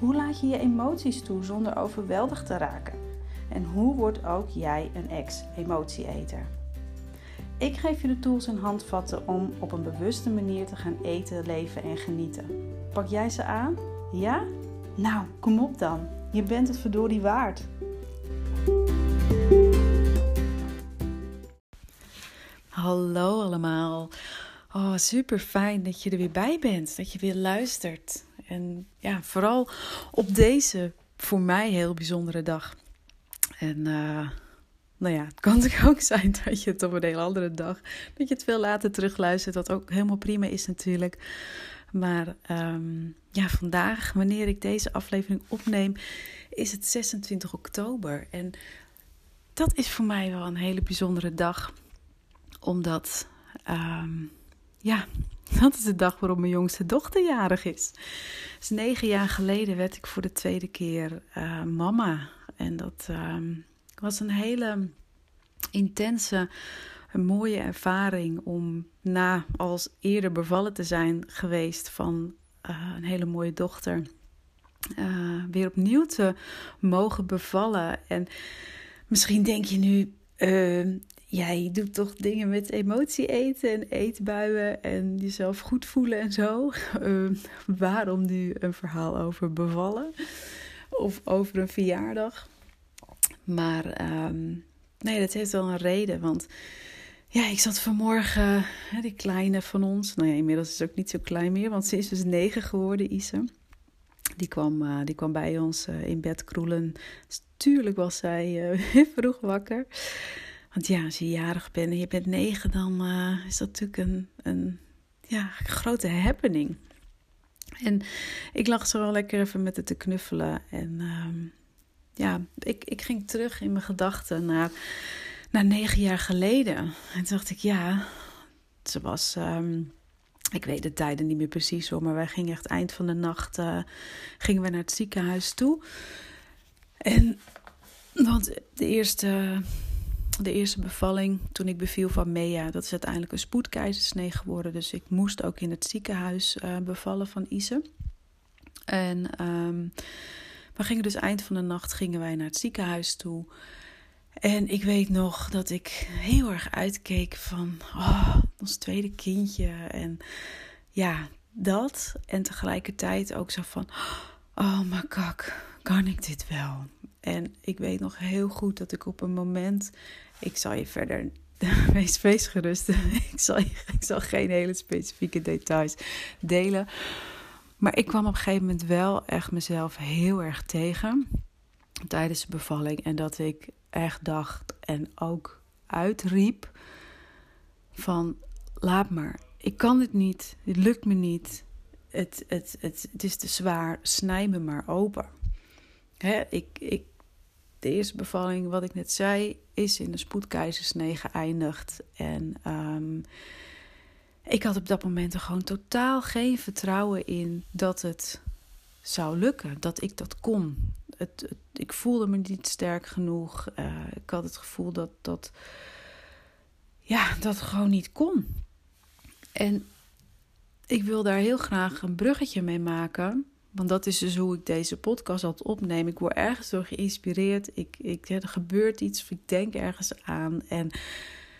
Hoe laat je je emoties toe zonder overweldigd te raken? En hoe wordt ook jij een ex-emotieeter? Ik geef je de tools en handvatten om op een bewuste manier te gaan eten, leven en genieten. Pak jij ze aan? Ja? Nou, kom op dan. Je bent het verdorie waard. Hallo allemaal. Oh, super fijn dat je er weer bij bent, dat je weer luistert. En ja, vooral op deze voor mij heel bijzondere dag. En uh, nou ja, het kan natuurlijk ook zijn dat je het op een hele andere dag, dat je het veel later terugluistert, wat ook helemaal prima is natuurlijk. Maar um, ja, vandaag, wanneer ik deze aflevering opneem, is het 26 oktober. En dat is voor mij wel een hele bijzondere dag, omdat um, ja, dat is de dag waarop mijn jongste dochter jarig is. Dus negen jaar geleden werd ik voor de tweede keer uh, mama. En dat uh, was een hele intense, een mooie ervaring om na als eerder bevallen te zijn geweest van uh, een hele mooie dochter. Uh, weer opnieuw te mogen bevallen. En misschien denk je nu, uh, jij doet toch dingen met emotie eten en eetbuien en jezelf goed voelen en zo. Uh, waarom nu een verhaal over bevallen of over een verjaardag? Maar um, nee, dat heeft wel een reden. Want ja, ik zat vanmorgen, hè, die kleine van ons, nou ja, inmiddels is het ook niet zo klein meer, want ze is dus negen geworden, Ise. Die kwam, uh, die kwam bij ons uh, in bed kroelen. Tuurlijk was zij uh, vroeg wakker. Want ja, als je jarig bent en je bent negen, dan uh, is dat natuurlijk een, een ja, grote happening. En ik lag zo wel lekker even met het te knuffelen. En uh, ja, ik, ik ging terug in mijn gedachten naar, naar negen jaar geleden. En toen dacht ik, ja, ze was... Um, ik weet de tijden niet meer precies hoor, maar wij gingen echt eind van de nacht uh, gingen we naar het ziekenhuis toe. En want de eerste de eerste bevalling toen ik beviel van Mea, dat is uiteindelijk een spoedkeizersnee geworden. Dus ik moest ook in het ziekenhuis uh, bevallen van Ise. En um, we gingen dus eind van de nacht gingen wij naar het ziekenhuis toe. En ik weet nog dat ik heel erg uitkeek van oh, ons tweede kindje. En ja, dat. En tegelijkertijd ook zo van oh mijn kak, kan ik dit wel? En ik weet nog heel goed dat ik op een moment ik zal je verder. Wees, wees gerust. ik, zal, ik zal geen hele specifieke details delen. Maar ik kwam op een gegeven moment wel echt mezelf heel erg tegen tijdens de bevalling. En dat ik echt dacht en ook uitriep van laat maar. Ik kan dit niet. Het lukt me niet. Het, het, het, het is te zwaar. Snij me maar open. Hè, ik, ik, de eerste bevalling, wat ik net zei, is in de spoedkeizersnee geëindigd. En um, ik had op dat moment er gewoon totaal geen vertrouwen in dat het zou lukken, dat ik dat kon. Het, ik voelde me niet sterk genoeg. Uh, ik had het gevoel dat dat, ja, dat gewoon niet kon. En ik wil daar heel graag een bruggetje mee maken want dat is dus hoe ik deze podcast altijd opneem. Ik word ergens door geïnspireerd. Ik, ik, er gebeurt iets of ik denk ergens aan. En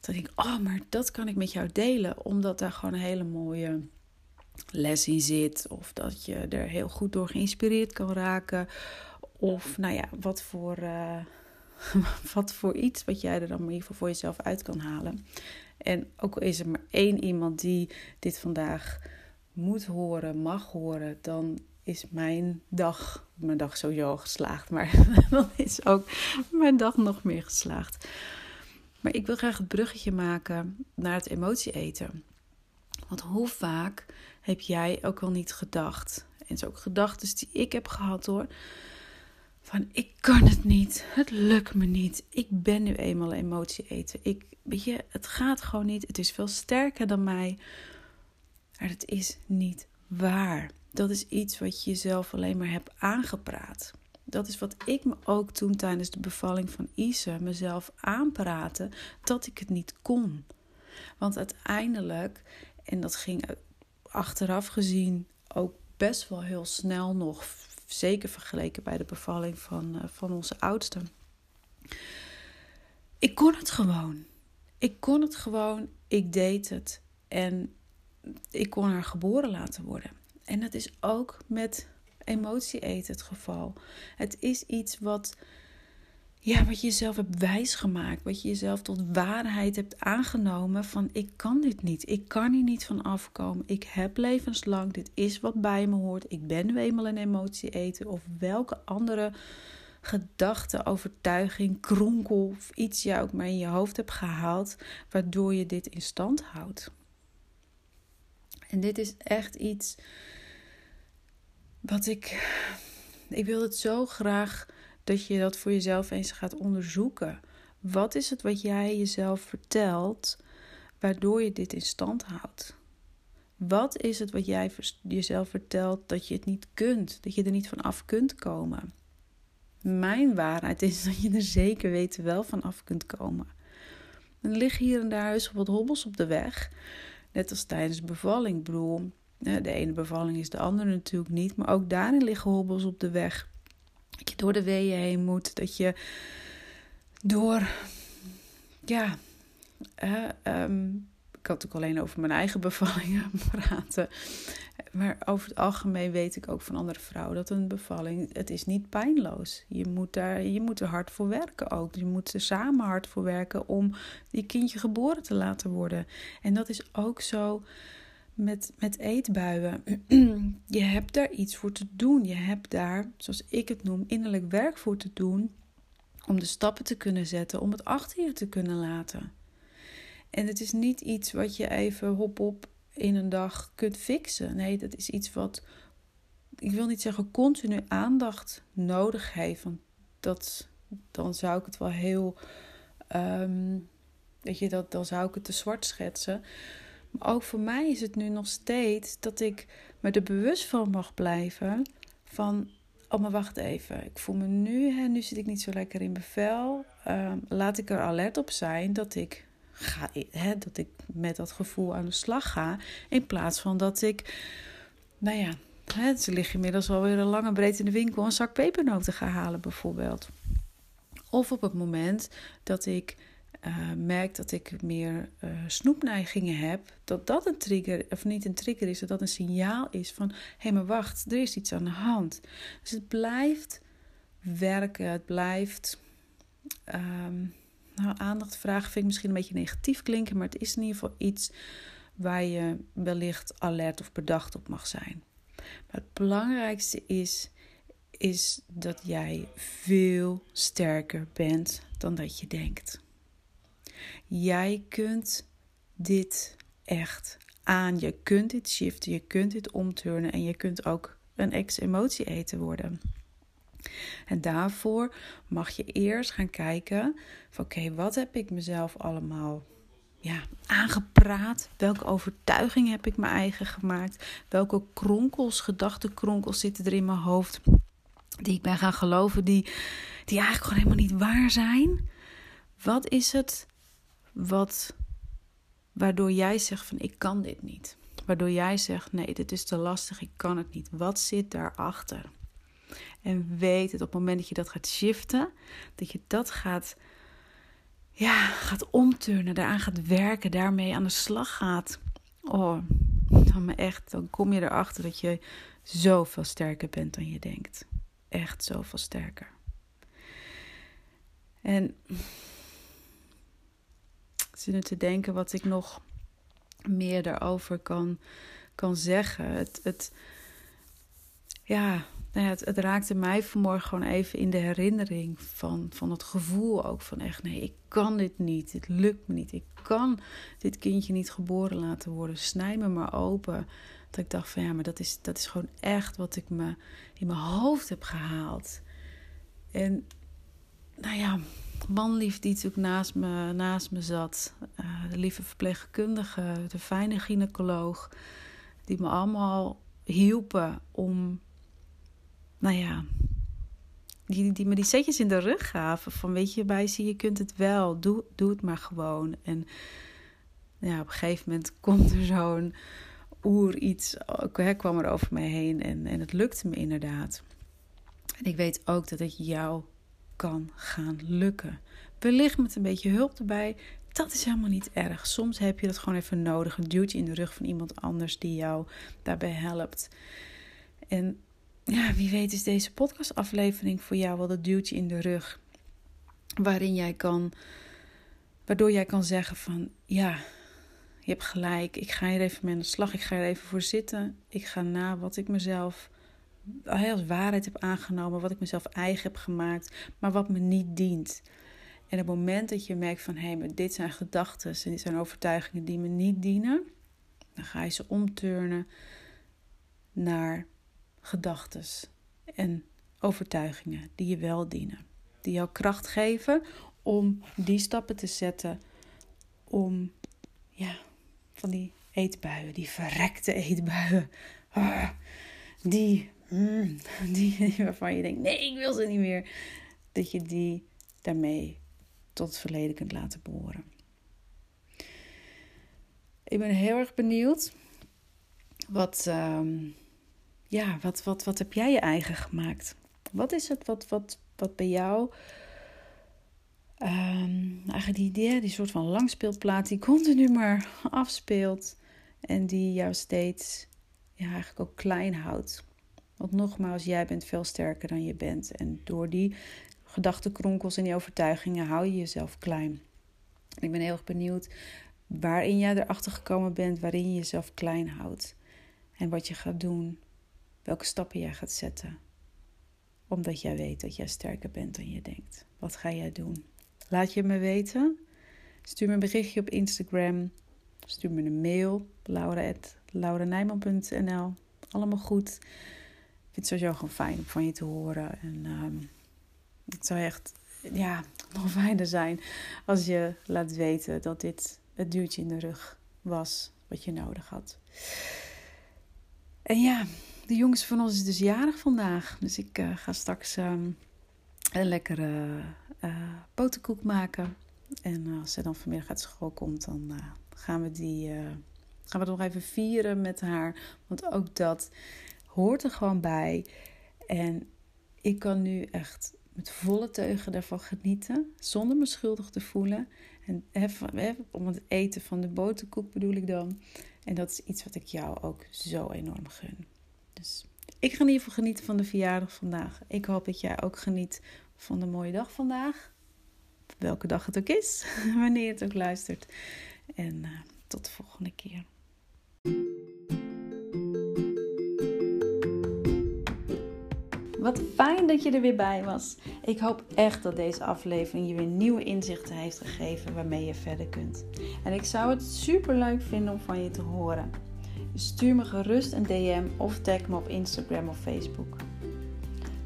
dan denk ik, oh, maar dat kan ik met jou delen. Omdat daar gewoon een hele mooie les in zit. Of dat je er heel goed door geïnspireerd kan raken. Of nou ja, wat voor, uh, wat voor iets wat jij er dan in ieder geval voor jezelf uit kan halen. En ook al is er maar één iemand die dit vandaag moet horen, mag horen, dan is mijn dag, mijn dag sowieso al geslaagd, maar dan is ook mijn dag nog meer geslaagd. Maar ik wil graag het bruggetje maken naar het emotie eten. Want hoe vaak heb jij ook al niet gedacht En zijn ook gedachten die ik heb gehad hoor. Van ik kan het niet. Het lukt me niet. Ik ben nu eenmaal emotie eten. Ik, weet je, het gaat gewoon niet. Het is veel sterker dan mij. Maar het is niet waar. Dat is iets wat je jezelf alleen maar hebt aangepraat. Dat is wat ik me ook toen tijdens de bevalling van Isa mezelf aanpraatte dat ik het niet kon. Want uiteindelijk, en dat ging achteraf gezien ook best wel heel snel nog, zeker vergeleken bij de bevalling van, uh, van onze oudste. Ik kon het gewoon. Ik kon het gewoon. Ik deed het. En ik kon haar geboren laten worden. En dat is ook met emotie eten het geval. Het is iets wat, ja, wat je jezelf hebt wijsgemaakt. Wat je jezelf tot waarheid hebt aangenomen van ik kan dit niet. Ik kan hier niet van afkomen. Ik heb levenslang. Dit is wat bij me hoort. Ik ben nu eenmaal een emotie eten. Of welke andere gedachte, overtuiging, kronkel of iets je ook maar in je hoofd hebt gehaald. Waardoor je dit in stand houdt. En dit is echt iets wat ik. Ik wil het zo graag dat je dat voor jezelf eens gaat onderzoeken. Wat is het wat jij jezelf vertelt, waardoor je dit in stand houdt? Wat is het wat jij jezelf vertelt dat je het niet kunt, dat je er niet van af kunt komen? Mijn waarheid is dat je er zeker weten wel van af kunt komen. Er liggen hier en daar heus wat hobbels op de weg. Net als tijdens de bevalling. Bedoel, de ene bevalling is de andere natuurlijk niet. Maar ook daarin liggen hobbels op de weg. Dat je door de weeën heen moet. Dat je door. Ja. Uh, ik had ook alleen over mijn eigen bevallingen praten. Maar over het algemeen weet ik ook van andere vrouwen dat een bevalling, het is niet pijnloos. Je moet, daar, je moet er hard voor werken ook. Je moet er samen hard voor werken om je kindje geboren te laten worden. En dat is ook zo met, met eetbuien. je hebt daar iets voor te doen. Je hebt daar, zoals ik het noem, innerlijk werk voor te doen. Om de stappen te kunnen zetten, om het achter je te kunnen laten. En het is niet iets wat je even hop op in een dag kunt fixen. Nee, dat is iets wat, ik wil niet zeggen continu aandacht nodig heeft. Want dat, dan zou ik het wel heel, um, weet je, dat, dan zou ik het te zwart schetsen. Maar ook voor mij is het nu nog steeds dat ik me er bewust van mag blijven. Van, oh maar wacht even, ik voel me nu, hè, nu zit ik niet zo lekker in bevel. Um, laat ik er alert op zijn dat ik ga, hè, dat ik met dat gevoel aan de slag ga. In plaats van dat ik, nou ja, hè, ze liggen inmiddels alweer een lange breed in de winkel een zak pepernoten ga halen, bijvoorbeeld. Of op het moment dat ik uh, merk dat ik meer uh, snoepneigingen heb, dat dat een trigger, of niet een trigger is, dat dat een signaal is van: hé, hey, maar wacht, er is iets aan de hand. Dus het blijft werken, het blijft. Um, nou, aandacht vragen vind ik misschien een beetje negatief klinken, maar het is in ieder geval iets waar je wellicht alert of bedacht op mag zijn. Maar het belangrijkste is, is dat jij veel sterker bent dan dat je denkt. Jij kunt dit echt aan. Je kunt dit shiften, je kunt dit omturnen en je kunt ook een ex-emotie eten worden. En daarvoor mag je eerst gaan kijken van oké, wat heb ik mezelf allemaal ja, aangepraat? Welke overtuiging heb ik mijn eigen gemaakt? Welke kronkels, gedachtenkronkels zitten er in mijn hoofd die ik ben gaan geloven, die, die eigenlijk gewoon helemaal niet waar zijn? Wat is het wat, waardoor jij zegt van ik kan dit niet? Waardoor jij zegt nee, dit is te lastig, ik kan het niet. Wat zit daarachter? En weet het op het moment dat je dat gaat shiften, dat je dat gaat, ja, gaat omturnen, daaraan gaat werken, daarmee aan de slag gaat. Oh, dan echt, dan kom je erachter dat je zoveel sterker bent dan je denkt. Echt zoveel sterker. En ik te denken wat ik nog meer daarover kan, kan zeggen. Het, het, nou ja, het, het, raakte mij vanmorgen gewoon even in de herinnering van, van het gevoel ook van echt, nee, ik kan dit niet, dit lukt me niet, ik kan dit kindje niet geboren laten worden, snij me maar open. Dat ik dacht van ja, maar dat is, dat is gewoon echt wat ik me in mijn hoofd heb gehaald. En nou ja, manlief die natuurlijk naast me, naast me zat, uh, de lieve verpleegkundige, de fijne gynaecoloog, die me allemaal hielpen om nou ja, die, die me die setjes in de rug gaven. Van weet je, bij zie je kunt het wel, doe, doe het maar gewoon. En ja, op een gegeven moment komt er zo'n oer iets, hè, kwam er over mij heen en, en het lukte me inderdaad. En ik weet ook dat het jou kan gaan lukken. Wellicht met een beetje hulp erbij, dat is helemaal niet erg. Soms heb je dat gewoon even nodig. Een duwtje in de rug van iemand anders die jou daarbij helpt. En ja, wie weet is deze podcastaflevering voor jou wel dat duwtje in de rug. Waarin jij kan, waardoor jij kan zeggen van ja, je hebt gelijk. Ik ga hier even mee aan de slag. Ik ga er even voor zitten. Ik ga na wat ik mezelf als waarheid heb aangenomen. Wat ik mezelf eigen heb gemaakt. Maar wat me niet dient. En op het moment dat je merkt van hé, hey, maar dit zijn gedachten en dit zijn overtuigingen die me niet dienen. Dan ga je ze omturnen naar gedachten en overtuigingen die je wel dienen. Die jou kracht geven om die stappen te zetten om ja, van die eetbuien, die verrekte eetbuien, ah, die, mm, die waarvan je denkt, nee, ik wil ze niet meer, dat je die daarmee tot het verleden kunt laten behoren. Ik ben heel erg benieuwd wat, um, ja, wat, wat, wat heb jij je eigen gemaakt? Wat is het wat, wat, wat bij jou, um, eigenlijk die, die, die soort van langspeelplaat die continu maar afspeelt en die jou steeds ja, eigenlijk ook klein houdt? Want nogmaals, jij bent veel sterker dan je bent. En door die gedachtenkronkels en die overtuigingen hou je jezelf klein. ik ben heel erg benieuwd waarin jij erachter gekomen bent, waarin je jezelf klein houdt. En wat je gaat doen welke stappen jij gaat zetten. Omdat jij weet dat jij sterker bent dan je denkt. Wat ga jij doen? Laat je me weten. Stuur me een berichtje op Instagram. Stuur me een mail. laura.lauranijman.nl Allemaal goed. Vind het sowieso gewoon fijn om van je te horen. En um, het zou echt ja, nog fijner zijn als je laat weten dat dit het duwtje in de rug was wat je nodig had. En ja, de jongste van ons is dus jarig vandaag. Dus ik uh, ga straks um, een lekkere uh, boterkoek maken. En als ze dan vanmiddag uit school komt, dan gaan we die gaan we nog even vieren met haar. Want ook dat hoort er gewoon bij. En ik kan nu echt met volle teugen daarvan genieten. Zonder me schuldig te voelen. En om het eten van de boterkoek bedoel ik dan. En dat is iets wat ik jou ook zo enorm gun. Dus ik ga in ieder geval genieten van de verjaardag vandaag. Ik hoop dat jij ook geniet van de mooie dag vandaag. Welke dag het ook is, wanneer je het ook luistert. En uh, tot de volgende keer. Wat fijn dat je er weer bij was. Ik hoop echt dat deze aflevering je weer nieuwe inzichten heeft gegeven waarmee je verder kunt. En ik zou het super leuk vinden om van je te horen. Stuur me gerust een DM of tag me op Instagram of Facebook.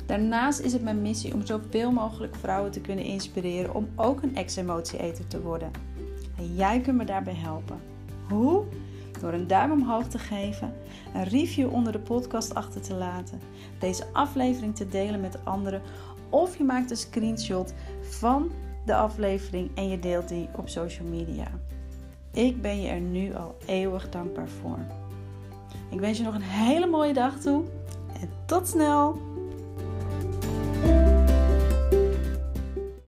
Daarnaast is het mijn missie om zoveel mogelijk vrouwen te kunnen inspireren om ook een ex-emotie-eter te worden. En jij kunt me daarbij helpen. Hoe? Door een duim omhoog te geven, een review onder de podcast achter te laten, deze aflevering te delen met anderen of je maakt een screenshot van de aflevering en je deelt die op social media. Ik ben je er nu al eeuwig dankbaar voor. Ik wens je nog een hele mooie dag toe en tot snel!